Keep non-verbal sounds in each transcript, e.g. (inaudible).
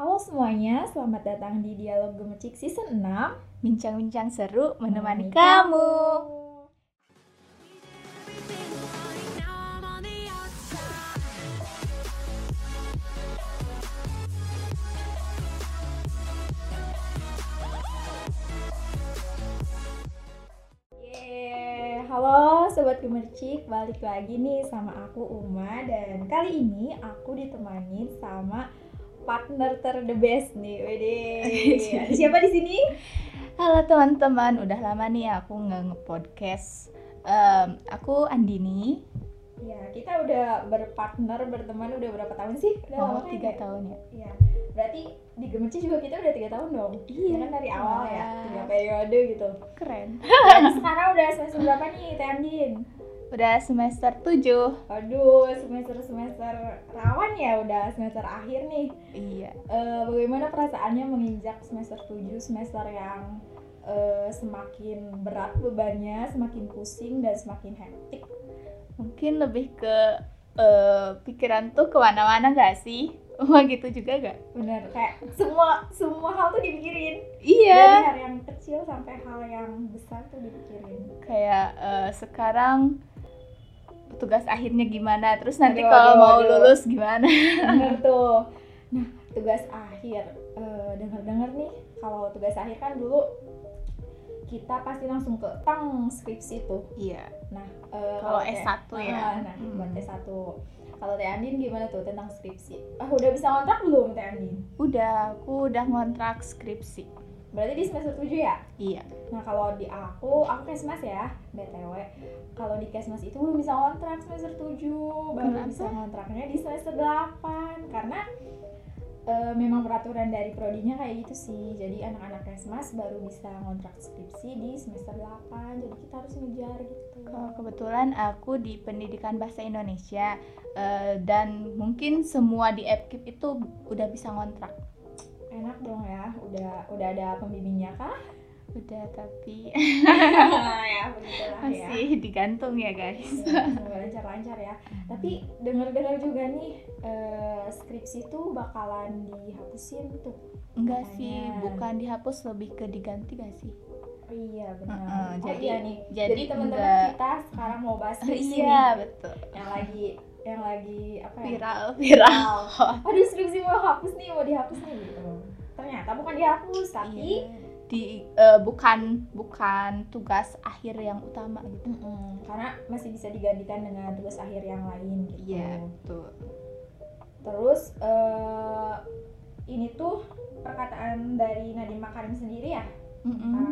Halo semuanya, selamat datang di Dialog Gemercik Season 6 Bincang-bincang seru menemani kamu. Yeay, halo Sobat Gemercik, balik lagi nih sama aku Uma. Dan kali ini aku ditemani sama partner ter the best nih Wede, ada (laughs) siapa di sini? Halo teman-teman, udah lama nih aku nggak nge-podcast. Em, aku Andini. Ya, kita udah berpartner, berteman udah berapa tahun sih? Udah Oh, kan tiga ya? tahun ya. Iya, berarti di Gemercik juga kita udah tiga tahun dong Iya. kan dari awal ya, tiga periode gitu Keren. (laughs) Dan sekarang udah semester berapa nih, Teh Andin? Udah semester 7. Aduh, semester-semester rawan ya, udah semester akhir nih Iya. Eh, Bagaimana perasaannya menginjak semester 7, semester yang eh, semakin berat bebannya, semakin pusing dan semakin hektik Mungkin lebih ke eh, pikiran tuh ke mana-mana gak sih? (laughs) Wah gitu juga gak? Bener, kayak semua semua hal tuh dipikirin Dari Iya. hal yang kecil sampai hal yang besar tuh dipikirin Kayak eh, sekarang tugas akhirnya gimana? Terus nanti Aduh, kalau aduh, mau aduh. lulus gimana? (laughs) Bener tuh. Nah, tugas akhir. Eh, Dengar-dengar nih, kalau tugas akhir kan dulu kita pasti langsung ke tang skripsi tuh. Iya. Nah, eh, Kalau Teh- S1 ya. Ah, Nah, Hmm. buat S1. Kalau Teh Andin gimana tuh tentang skripsi? Ah, udah bisa kontrak belum Teh Andin? Udah, aku udah ngontrak skripsi. Berarti di semester 7 ya? Iya. Nah, kalau di aku, aku Kesmas ya, BTW. Kalau di Kesmas itu belum bisa kontrak semester 7, baru Kenapa? bisa kontraknya di semester 8 karena eh, memang peraturan dari prodinya kayak gitu sih. Jadi anak-anak Kesmas baru bisa kontrak skripsi di semester 8. Jadi kita harus ngejar gitu. Kalau kebetulan aku di pendidikan bahasa Indonesia eh, dan mungkin semua di FKIP itu udah bisa ngontrak. Enak dong ya, udah udah ada pembimbingnya kah? Udah tapi ya, ya. masih digantung ya guys. Ya, semoga lancar-lancar ya. Tapi dengar-dengar juga nih eh, skripsi tuh bakalan dihapusin tuh. Enggak sih, Makanya. bukan dihapus lebih ke diganti gak sih? Oh iya benar. Heeh, oh jadi- iya nih. jadi Jadi, teman-teman kita sekarang mau bahas skripsi iya, nih. betul. Yang lagi yang lagi apa ya? Viral, viral. Aduh skripsi mau hapus nih, mau dihapus nih gitu. Ternyata bukan dihapus, tapi Iya. di eh, bukan bukan tugas akhir yang utama gitu. Mm-mm, karena masih bisa digantikan dengan tugas akhir yang lain gitu. Iya, betul. Terus eh, ini tuh perkataan dari Nadiem Makarim sendiri ya Mm-mm. tentang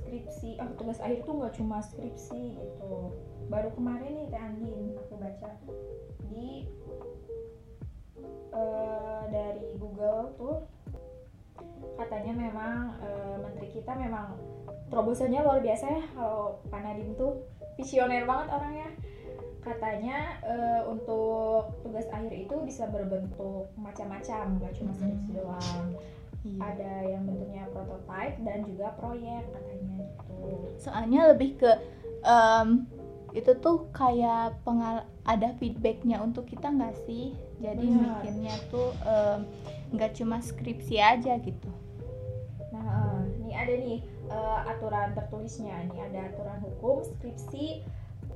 skripsi. Oh tugas akhir tuh nggak cuma skripsi gitu. Baru kemarin nih Teh Andin aku baca di eh, dari Google tuh katanya memang eh, menteri kita memang terobosannya luar biasa ya kalau Pak Nadiem tuh visioner banget orangnya katanya eh, untuk tugas akhir itu bisa berbentuk macam-macam nggak cuma skripsi Mm. doang Iya. ada yang bentuknya prototype dan juga proyek katanya gitu soalnya lebih ke em, itu tuh kayak pengal ada feedbacknya untuk kita nggak sih jadi Benar. mikirnya tuh nggak cuma skripsi aja gitu ada nih eh, aturan tertulisnya ini ada aturan hukum skripsi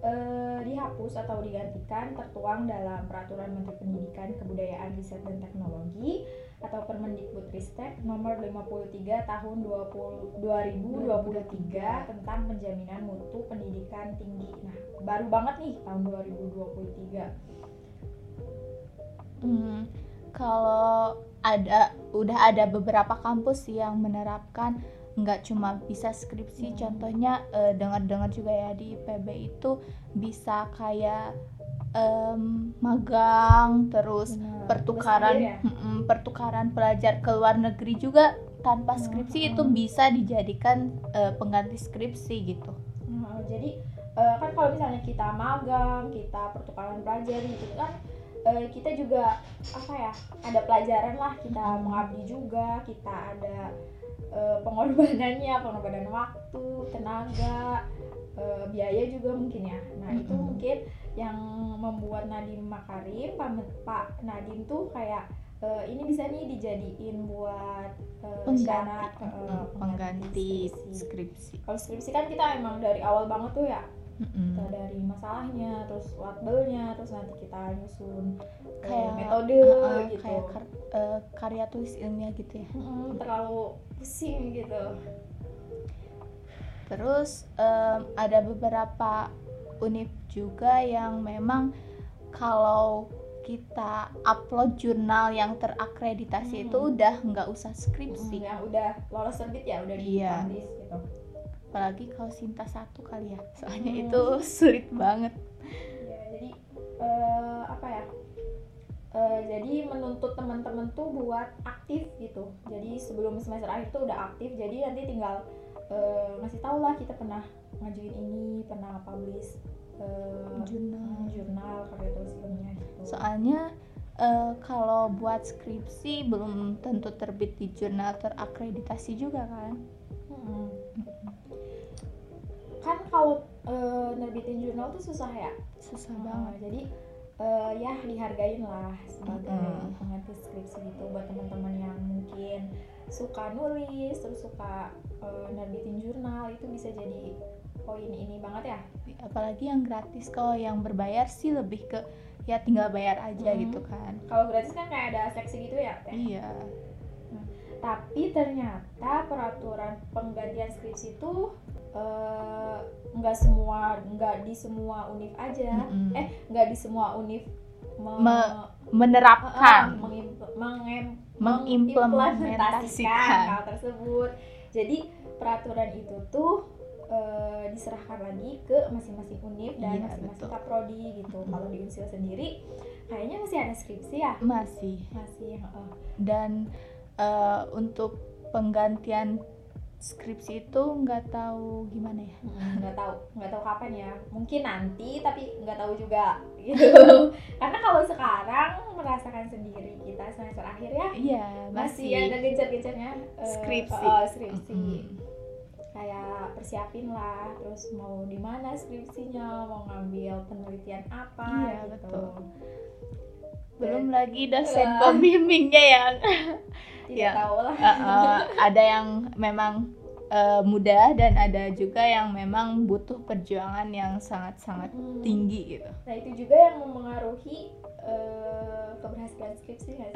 eh, dihapus atau digantikan tertuang dalam peraturan Menteri Pendidikan Kebudayaan Riset dan Teknologi atau Permendikbudristek nomor 53 tahun 20, 2023 tentang penjaminan mutu pendidikan tinggi. Nah, baru banget nih tahun 2023. Hmm, kalau ada udah ada beberapa kampus yang menerapkan nggak cuma bisa skripsi Hmm. contohnya eh, dengar-dengar juga ya di PB itu bisa kayak em, magang terus Benar. pertukaran ya? mm-mm, pertukaran pelajar ke luar negeri juga tanpa Hmm, skripsi hmm. itu bisa dijadikan eh, pengganti skripsi gitu Nah, jadi eh, kan kalau misalnya kita magang, kita pertukaran pelajar gitu kan eh, kita juga apa ya ada pelajaran lah kita Hmm. mengabdi juga kita ada eh, pengorbanannya pengorbanan waktu tenaga eh, biaya juga mungkin ya. Nah itu mungkin yang membuat Nadiem Makarim Pak, Nadiem tuh kayak eh, ini bisa nih dijadiin buat pengganti. Mm, pengganti skripsi. skripsi. Kalau skripsi kan kita emang dari awal banget tuh ya Mm-mm. kita dari masalahnya, terus labelnya, terus nanti kita nyusun eh, kayak metode uh-uh, gitu. kayak kar- uh, karya tulis ilmiah gitu ya Mm-mm, terlalu pusing gitu. terus em, ada beberapa univ juga yang memang kalau kita upload jurnal yang terakreditasi Hmm. itu udah nggak usah skripsi yang udah lolos terbit ya udah Iya. dipublish gitu. Apalagi kalau Sinta satu kali ya soalnya Hmm. itu sulit banget Ya, jadi eh, apa ya? Eh, jadi menuntut teman-teman tuh buat aktif gitu. Jadi sebelum semester akhir tuh udah aktif. Jadi nanti tinggal eh, ngasih tau lah kita pernah ngajuin ini, pernah publish eh, jurnal jurnal karya tulis ilmiah gitu. soalnya eh, kalau buat skripsi belum tentu terbit di jurnal terakreditasi juga kan. Kan kalau eh, nerbitin jurnal tuh susah ya. susah Nah, banget jadi eh, ya dihargain lah sebagai Mm-mm. pengganti skripsi gitu buat teman-teman yang mungkin suka nulis terus suka eh, nerbitin jurnal itu bisa jadi poin ini banget ya apalagi yang gratis kalau yang berbayar sih lebih ke ya tinggal bayar aja Hmm. gitu kan kalau gratis kan kayak ada seksi gitu ya Teh? iya tapi ternyata peraturan penggantian skripsi itu eh, nggak semua nggak di semua univ aja Mm-mm. eh nggak di semua univ me- Me- menerapkan Ah, mengim- Mengimplementasikan. hal tersebut. Jadi peraturan itu tuh eh, diserahkan lagi ke masing-masing univ dan Iya, masing-masing kaprodi gitu. Mm-mm. Kalau di Unsil sendiri kayaknya masih ada skripsi ya? masih Masih, heeh. dan eh, untuk penggantian skripsi itu nggak tahu gimana ya Mm, nggak tahu nggak tahu kapan ya mungkin nanti tapi nggak tahu juga (laughs) gitu karena kalau sekarang merasakan sendiri kita semester akhir ya iya masih, masih, ada gencar-gencarnya eh, Skripsi. oh, skripsi Mm-mm. kayak persiapin lah terus mau di mana skripsinya mau ngambil penelitian apa Iya, gitu betul. Belum lagi dosen Iya. pembimbingnya yang (laughs) tidak Ya. tahu lah eh, eh, ada yang memang eh, mudah dan ada juga yang memang butuh perjuangan yang sangat-sangat Hmm. tinggi gitu nah itu juga yang mempengaruhi eh, keberhasilan skripsi sih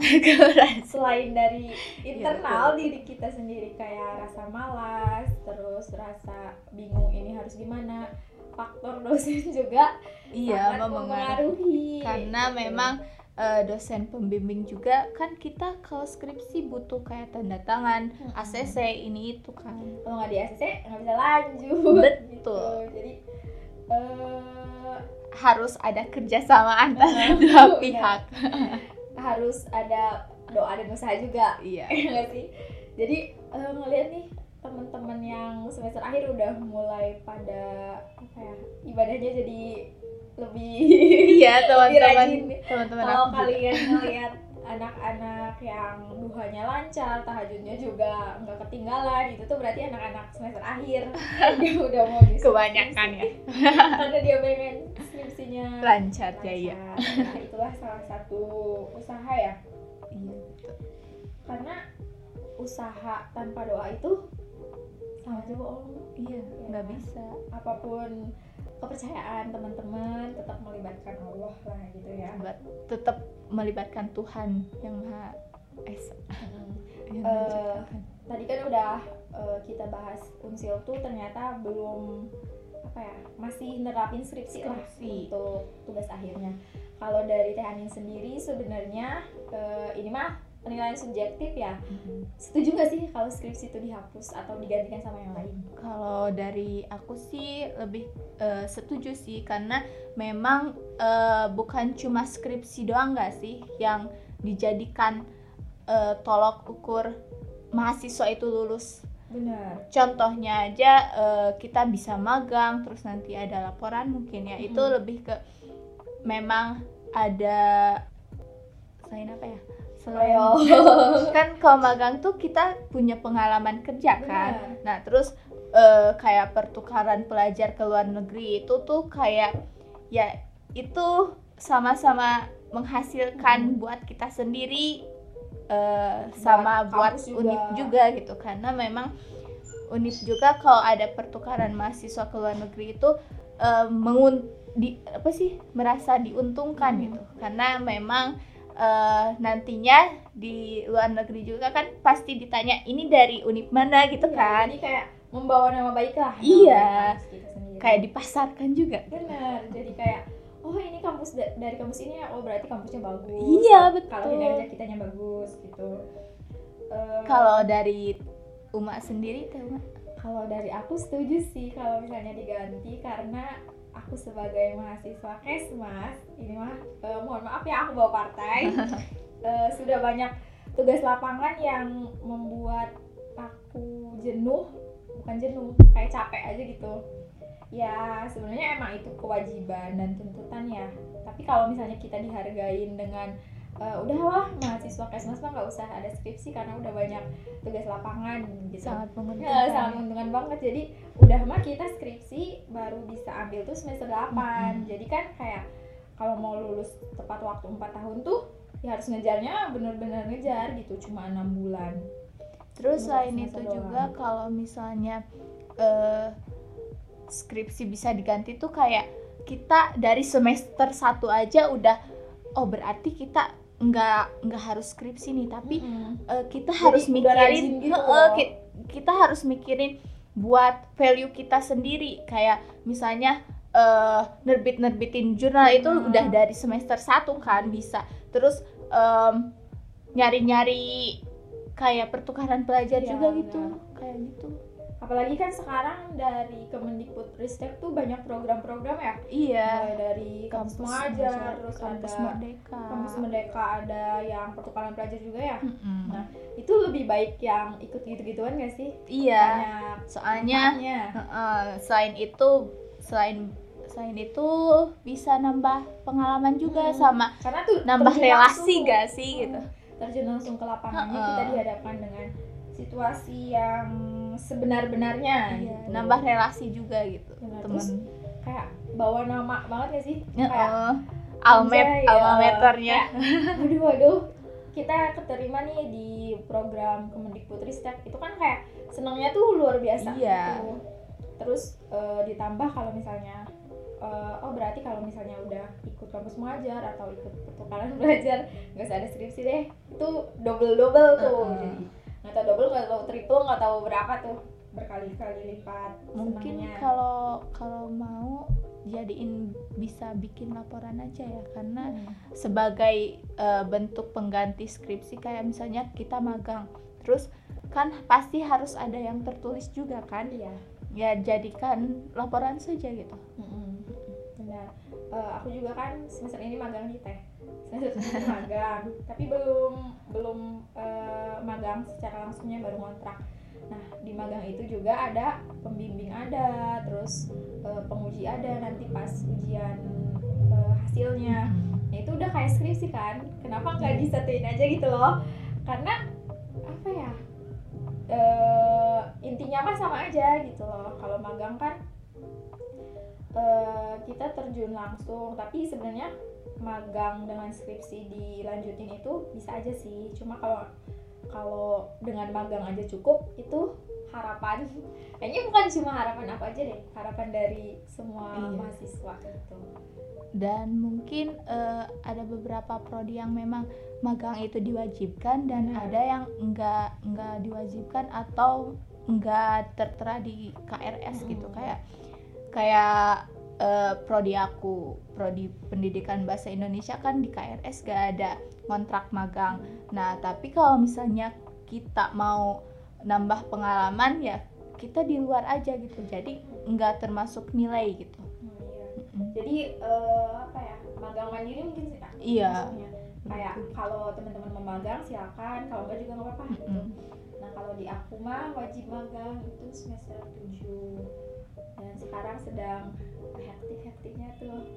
(laughs) selain dari internal betul. diri kita sendiri kayak rasa malas terus rasa bingung ini harus gimana faktor dosen (laughs) juga iya mempengaruhi karena gitu. memang eh, dosen pembimbing juga kan kita kalau skripsi butuh kayak tanda tangan Mm-mm. ACC ini itu kan kalau nggak di ACC nggak bisa lanjut Betul. gitu. jadi eh, harus ada kerjasama antara Benar. (laughs) dua pihak (laughs) harus ada doa dan usaha juga iya (laughs) nggak sih jadi eh, ngeliat nih teman-teman yang semester akhir udah mulai pada apa ya ibadahnya jadi lebih iya (laughs) teman-teman. teman-teman kalau kalian ngeliat anak-anak yang duhanya lancar tahajudnya juga nggak ketinggalan itu tuh berarti anak-anak semester akhir (laughs) dia udah mau nyusun kebanyakan ya. (laughs) Karena dia pengen skripsinya lancar ya iya lancar. Nah, itulah salah satu usaha ya. Iya karena usaha tanpa doa itu sama aja bohong iya nggak bisa. Apa pun kepercayaan teman-teman tetap melibatkan Allah lah gitu ya Buat- tetap melibatkan Tuhan yang maha esa Mm. yang menciptakan. tadi kan udah eh, kita bahas unsil tuh ternyata belum apa ya masih nerapin skripsi, lah Skripsi. untuk tugas akhirnya kalau dari Teh Anin sendiri sebenarnya eh, ini mah penilaian subjektif ya Mhm. setuju nggak sih kalau skripsi itu dihapus atau digantikan sama yang lain Kalau dari aku sih lebih eh, setuju sih karena memang eh, bukan cuma skripsi doang nggak sih yang dijadikan eh, tolok ukur mahasiswa itu lulus. benar Contohnya aja eh, kita bisa magang terus nanti ada laporan mungkin ya itu Mhm. lebih ke memang ada selain apa ya? Selain (laughs) kan kalau magang tuh kita punya pengalaman kerja kan. Nah, terus eh, kayak pertukaran pelajar ke luar negeri itu tuh kayak ya itu sama-sama menghasilkan Hmm. buat kita sendiri uh, sama buat, juga. unip juga gitu karena memang unip juga kalau ada pertukaran mahasiswa ke luar negeri itu uh, mengun di apa sih merasa diuntungkan Hmm. gitu karena memang uh, nantinya di luar negeri juga kan pasti ditanya ini dari unip mana? gitu Iya, kan. jadi kayak membawa nama baik lah Iya. kayak dipasarkan juga. Bener jadi kayak oh ini kampus da- dari kampus ini ya oh berarti kampusnya bagus. Iya, betul. kalau kinerja kitanya bagus gitu. Eh, kalau dari Uma sendiri teh Uma? Kalau dari aku setuju sih kalau misalnya diganti karena aku sebagai mahasiswa kesmas ini mah eh, mohon maaf ya aku bawa partai (laughs) Eh, sudah banyak tugas lapangan yang membuat aku jenuh bukan jenuh kayak capek aja gitu ya sebenarnya emang itu kewajiban dan tuntutan ya tapi kalau misalnya kita dihargain dengan eh, udahlah mahasiswa kesmas mah nggak usah ada skripsi karena udah banyak tugas lapangan gitu sangat Ya, menguntungkan sangat menguntungkan banget. Jadi udah mah kita skripsi baru bisa ambil tuh semester 8. Mm-mm. Jadi kan kayak kalau mau lulus tepat waktu 4 tahun tuh ya harus ngejarnya bener-bener ngejar gitu cuma enam bulan. Terus selain itu doang. juga kalau misalnya eh, skripsi bisa diganti tuh kayak kita dari semester satu aja udah oh berarti kita nggak nggak harus skripsi nih tapi eh, kita harus udah mikirin gitu ki- kita harus mikirin buat value kita sendiri kayak misalnya eh, nerbit-nerbitin jurnal itu Hmm. udah dari semester satu kan bisa terus em, nyari-nyari kayak pertukaran pelajar Iya, juga gitu kayak gitu Apalagi kan sekarang dari Kemendikbud Ristek tuh banyak program-program ya. iya Mulai dari kampus mengajar, terus kampus ada merdeka kampus merdeka, ada yang pertukaran pelajar juga ya. Mm-mm. Nah, Itu lebih baik yang ikut gitu-gituan gak sih? iya Banyak soalnya. Heeh, selain itu selain selain itu bisa nambah pengalaman juga Hmm. sama karena tuh nambah relasi langsung. gak sih gitu terjun langsung ke lapangannya Heeh. kita dihadapkan dengan situasi yang sebenar-benarnya Iya, gitu. nambah relasi juga gitu Benar. temen Terus kayak bawa nama banget gak sih Heeh. kayak almet ya. maternya waduh waduh kita keterima nih di program Kemendikbudristek itu kan kayak senangnya tuh luar biasa Iya. gitu. Terus eh, ditambah kalau misalnya eh, oh berarti kalau misalnya udah ikut kampus mengajar atau ikut pertukaran (laughs) belajar nggak usah ada skripsi deh. Itu double double tuh. Heeh. jadi nggak tahu double nggak tahu triple nggak tahu berapa tuh. Berkali-kali lipat mungkin kalau kalau mau jadiin bisa bikin laporan aja ya. Karena Hmm. sebagai eh, bentuk pengganti skripsi kayak misalnya kita magang. Terus kan pasti harus ada yang tertulis juga kan? Iya ya jadikan laporan saja gitu. Benar. Eh, aku juga kan semester ini magang di teh. Semester ini (laughs) magang, tapi belum belum eh, magang secara langsungnya baru ngontrak. Nah di magang itu juga ada pembimbing ada, terus eh, penguji ada nanti pas ujian eh, hasilnya. Nah itu udah kayak skripsi kan? Kenapa nggak disatuin aja gitu loh? Karena apa ya? Aja gitu loh. Kalau magang kan eh, kita terjun langsung tapi sebenarnya magang dengan skripsi dilanjutin itu bisa aja sih cuma kalau kalau dengan magang aja cukup itu harapan (laughs) kayaknya bukan cuma harapan aku aja deh harapan dari semua Iya. mahasiswa gitu dan mungkin eh, ada beberapa prodi yang memang magang itu diwajibkan dan Benar. ada yang enggak enggak diwajibkan atau enggak tertera di KRS gitu Mm-mm. kayak kayak eh, prodi aku prodi pendidikan bahasa Indonesia kan di KRS gak ada kontrak magang nah tapi kalau misalnya kita mau nambah pengalaman ya kita di luar aja gitu jadi enggak termasuk nilai gitu Hmm, iya. Mm-mm. jadi eh, apa ya magang mandiri mungkin sih Kak, Iya. maksudnya. kayak kalau teman-teman mau magang silakan kalau enggak juga nggak apa-apa gitu. Nah kalau di aku mah wajib magang itu semester 7 dan sekarang sedang hektik-hektiknya tuh.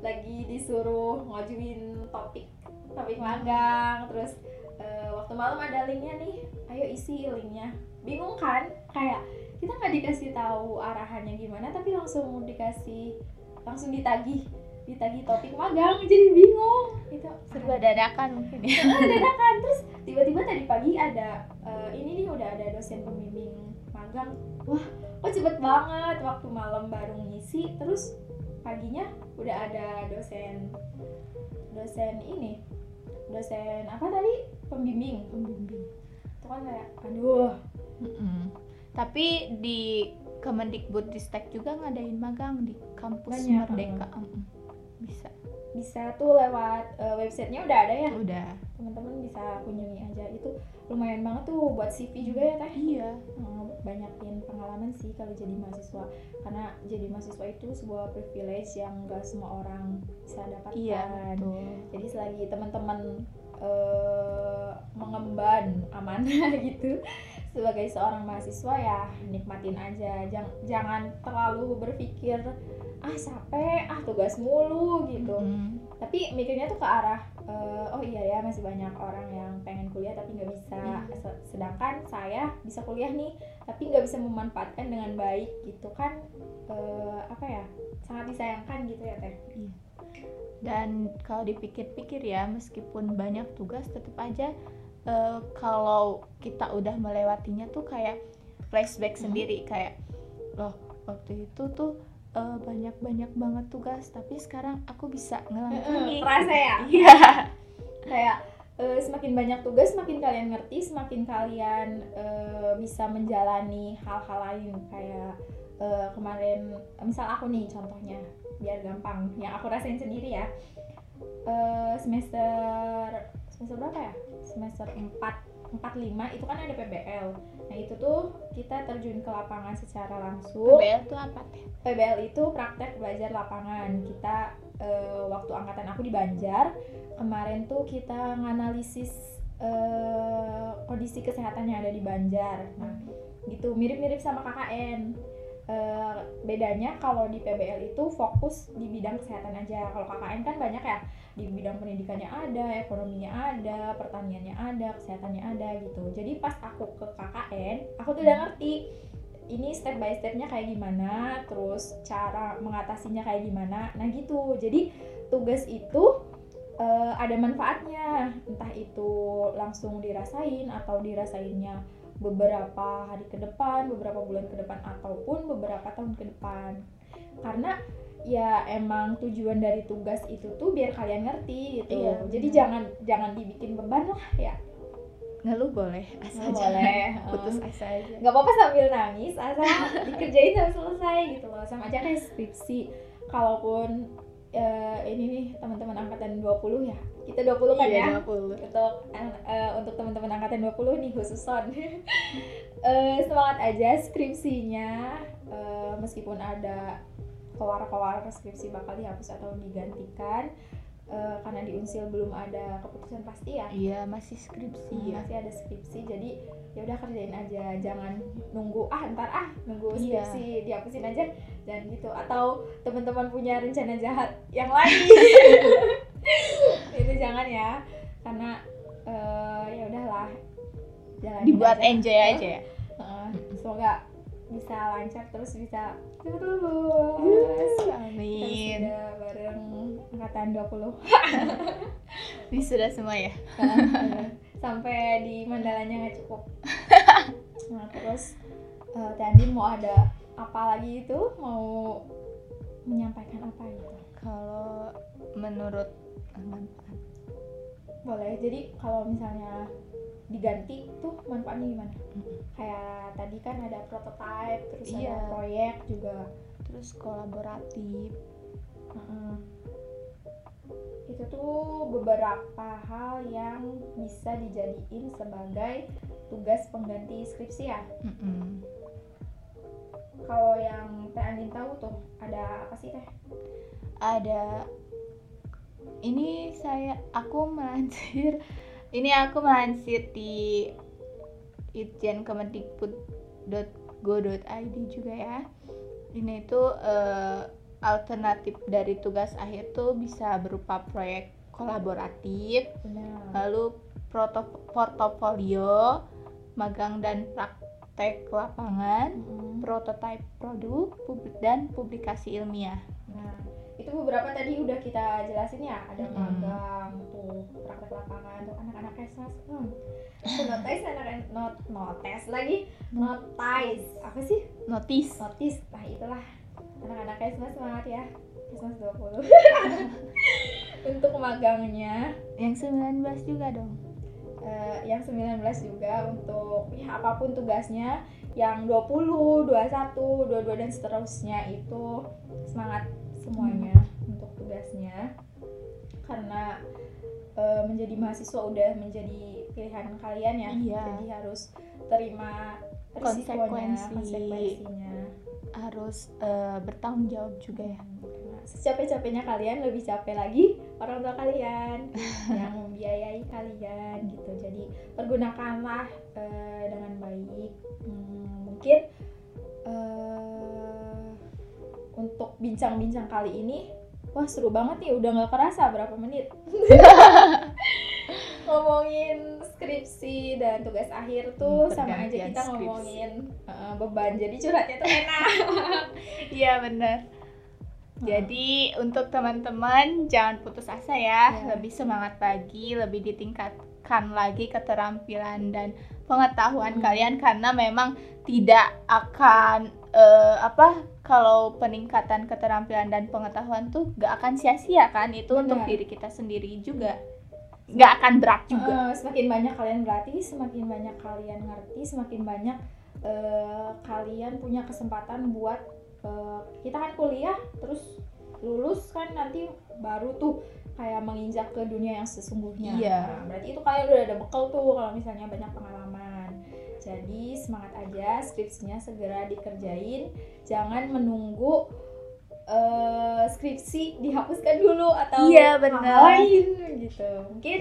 Lagi disuruh ngajuin topik topik magang. Terus eh, waktu malam ada linknya nih. Ayo isi linknya. Bingung kan? Kayak kita nggak dikasih tahu arahannya gimana tapi langsung dikasih langsung ditagih ditagi topik magang jadi bingung. Itu serba dadakan mungkin ya. Dadakan. Terus tiba-tiba tadi pagi ada uh, ini nih udah ada dosen pembimbing magang. Wah kok cepet banget waktu malam baru ngisi. Terus paginya udah ada dosen dosen ini dosen apa tadi? Pembimbing. Pembimbing. Itu kan kayak aduh. Mm-mm. tapi di Kemendikbudristek juga ngadain magang di kampus Banyak, Merdeka. Mm-mm. Bisa bisa tuh lewat uh, websitenya udah ada ya? Udah. Teman-teman bisa kunjungi aja. Itu lumayan banget tuh buat CV juga ya teh? Iya. Hmm, banyakin pengalaman sih kalau jadi mahasiswa. Karena jadi mahasiswa itu sebuah privilege yang gak semua orang bisa dapatkan. Iya betul. Jadi selagi teman-teman eh, mengemban amanah (laughs) gitu sebagai seorang mahasiswa ya nikmatin aja Jang, jangan terlalu berpikir ah capek ah tugas mulu gitu Mm. tapi mikirnya tuh ke arah eh, oh iya ya masih banyak orang yang pengen kuliah tapi nggak bisa. Se- sedangkan saya bisa kuliah nih tapi nggak bisa memanfaatkan dengan baik gitu kan eh, apa ya sangat disayangkan gitu ya teh Iya. Dan kalau dipikir-pikir ya, meskipun banyak tugas, tetap aja eh, kalau kita udah melewatinya tuh kayak flashback Hmm. sendiri kayak loh waktu itu tuh eh, banyak-banyak banget tugas, tapi sekarang aku bisa ngelangkungin. terasa ya (laughs) Iya. kayak eh, semakin banyak tugas semakin kalian ngerti semakin kalian eh, bisa menjalani hal-hal lain kayak eh, kemarin misal aku nih contohnya biar gampang yang aku rasain sendiri ya Eh, semester semester berapa ya semester 4 45 itu kan ada PBL nah itu tuh kita terjun ke lapangan secara langsung PBL tuh apa teh? PBL itu praktek belajar lapangan. Kita eh, waktu angkatan aku di Banjar kemarin tuh kita nganalisis eh, kondisi kesehatan yang ada di Banjar. Nah, gitu mirip-mirip sama KKN. Eh, bedanya kalau di PBL itu fokus di bidang kesehatan aja. Kalau KKN kan banyak ya di bidang pendidikannya ada, ekonominya ada, pertaniannya ada, kesehatannya ada gitu. Jadi pas aku ke KKN, aku tuh udah ngerti ini step by stepnya kayak gimana, terus cara mengatasinya kayak gimana. Nah gitu. Jadi tugas itu eh, ada manfaatnya, entah itu langsung dirasain atau dirasainnya beberapa hari ke depan, beberapa bulan ke depan ataupun beberapa tahun ke depan. Karena ya emang tujuan dari tugas itu tuh biar kalian ngerti gitu. Iya, Jadi benar. jangan jangan dibikin beban lah ya. Ngeluh boleh, asal Oh, jangan boleh. (laughs) putus asa aja. nggak apa-apa sambil nangis asal (laughs) dikerjain sampai selesai gitu loh sama aja kayak skripsi kalaupun eh, ini nih teman-teman angkatan 20 ya? Kita 20 kan ya? Iya, 20. untuk eh, untuk teman-teman angkatan 20 nih khusus son (laughs) Eh, semangat aja skripsinya. Eh, meskipun ada kowar-kowar skripsi bakal dihapus atau digantikan eh, karena di unsil belum ada keputusan pasti ya Iya, masih skripsi Hmm, ya. masih ada skripsi jadi ya udah kerjain aja jangan nunggu ah ntar ah nunggu Iya. skripsi dihapusin aja dan gitu atau teman-teman punya rencana jahat yang lain (laughs) itu jangan ya karena eh, ya udahlah Dibuat aja. enjoy aja ya. Heeh, semoga bisa lancar terus bisa lulus Terus Amin. udah bareng angkatan 20 Wisuda (laughs) semua ya. sampai di mandalanya nggak cukup. (laughs) Nah terus eh, Teh Andin mau ada apa lagi itu? Mau menyampaikan apa gitu? Kalau menurut eh, boleh jadi kalau misalnya diganti tuh manfaatnya gimana Mm-mm. kayak tadi kan ada prototype terus Iya. ada proyek juga terus kolaboratif Heeh. itu tuh beberapa hal yang bisa dijadiin sebagai tugas pengganti skripsi ya Mm-mm. kalau yang Teh Andin tahu tuh ada apa sih Teh? ada ini saya aku melansir (laughs) ini aku melansir di itjen kemendikbud.go.id juga ya. Ini itu eh, alternatif dari tugas akhir tuh bisa berupa proyek kolaboratif Benar. lalu portofolio magang dan praktek lapangan prototipe produk pub- dan publikasi ilmiah. Nah, itu beberapa tadi udah kita jelasin ya. Ada Mm-mm. magang tuh praktek lapangan tuh anak-anak kesmas hmm. Notice anak not notice lagi notice. Apa sih? Notice. Notice. Nah itulah. Anak-anak kesmas semangat ya. Kesmas 20 (laughs) untuk magangnya. Yang 19 juga dong. Eh, yang 19 juga untuk ya apa pun tugasnya. Yang 20, 21, 22 dan seterusnya itu semangat semuanya untuk tugasnya. Karena eh, menjadi mahasiswa udah menjadi pilihan kalian ya. Iya. jadi harus terima Konsekuensi. konsekuensinya. Harus eh, bertanggung jawab juga ya. Karena secapek-capeknya kalian lebih capek lagi orang tua kalian (laughs) yang membiayai kalian gitu. Jadi pergunakanlah eh, dengan baik. Hmm, mungkin eh, untuk bincang-bincang kali ini wah seru banget nih udah nggak kerasa berapa menit (laughs) ngomongin skripsi dan tugas akhir tuh Hmm, sama aja kita skripsi. ngomongin eh, beban jadi curhatnya tuh enak (laughs) iya benar jadi untuk teman-teman jangan putus asa ya, Ya. lebih semangat lagi, lebih ditingkatkan lagi keterampilan dan pengetahuan Hmm. kalian karena memang tidak akan eh, apa kalau peningkatan keterampilan dan pengetahuan tuh gak akan sia-sia kan itu untuk Benar. diri kita sendiri juga nggak akan berat juga. Eh, semakin banyak kalian berlatih, semakin banyak kalian ngerti, semakin banyak eh, kalian punya kesempatan buat eh, kita kan kuliah terus lulus kan nanti baru tuh kayak menginjak ke dunia yang sesungguhnya. Iya. Nah, berarti itu kalian udah ada bekal tuh kalau misalnya banyak pengalaman. Jadi semangat aja skripsinya segera dikerjain, jangan menunggu eh, skripsi dihapuskan dulu atau Iya, lain gitu. Mungkin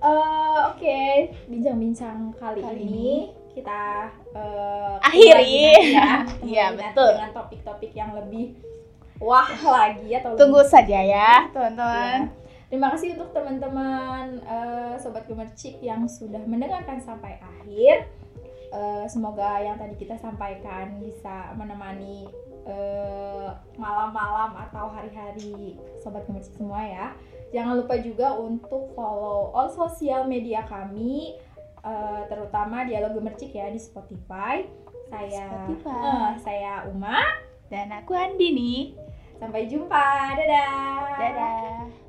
eh, oke bincang-bincang kali, Kali ini kita eh, Akhiri. ya. (laughs) Iya, betul. Dengan topik-topik yang lebih wah lagi atau Tunggu lebih- saja ya, Ya. teman-teman. Terima kasih untuk teman-teman eh, sobat gemercik yang sudah mendengarkan sampai akhir. Eh, semoga yang tadi kita sampaikan bisa menemani eh, malam-malam atau hari-hari sobat gemercik semua ya. Jangan lupa juga untuk follow all sosial media kami, eh, terutama dialog gemercik ya di Spotify. Saya, Spotify. eh, saya Uma. Dan aku Andi nih. Sampai jumpa, dadah. Dadah.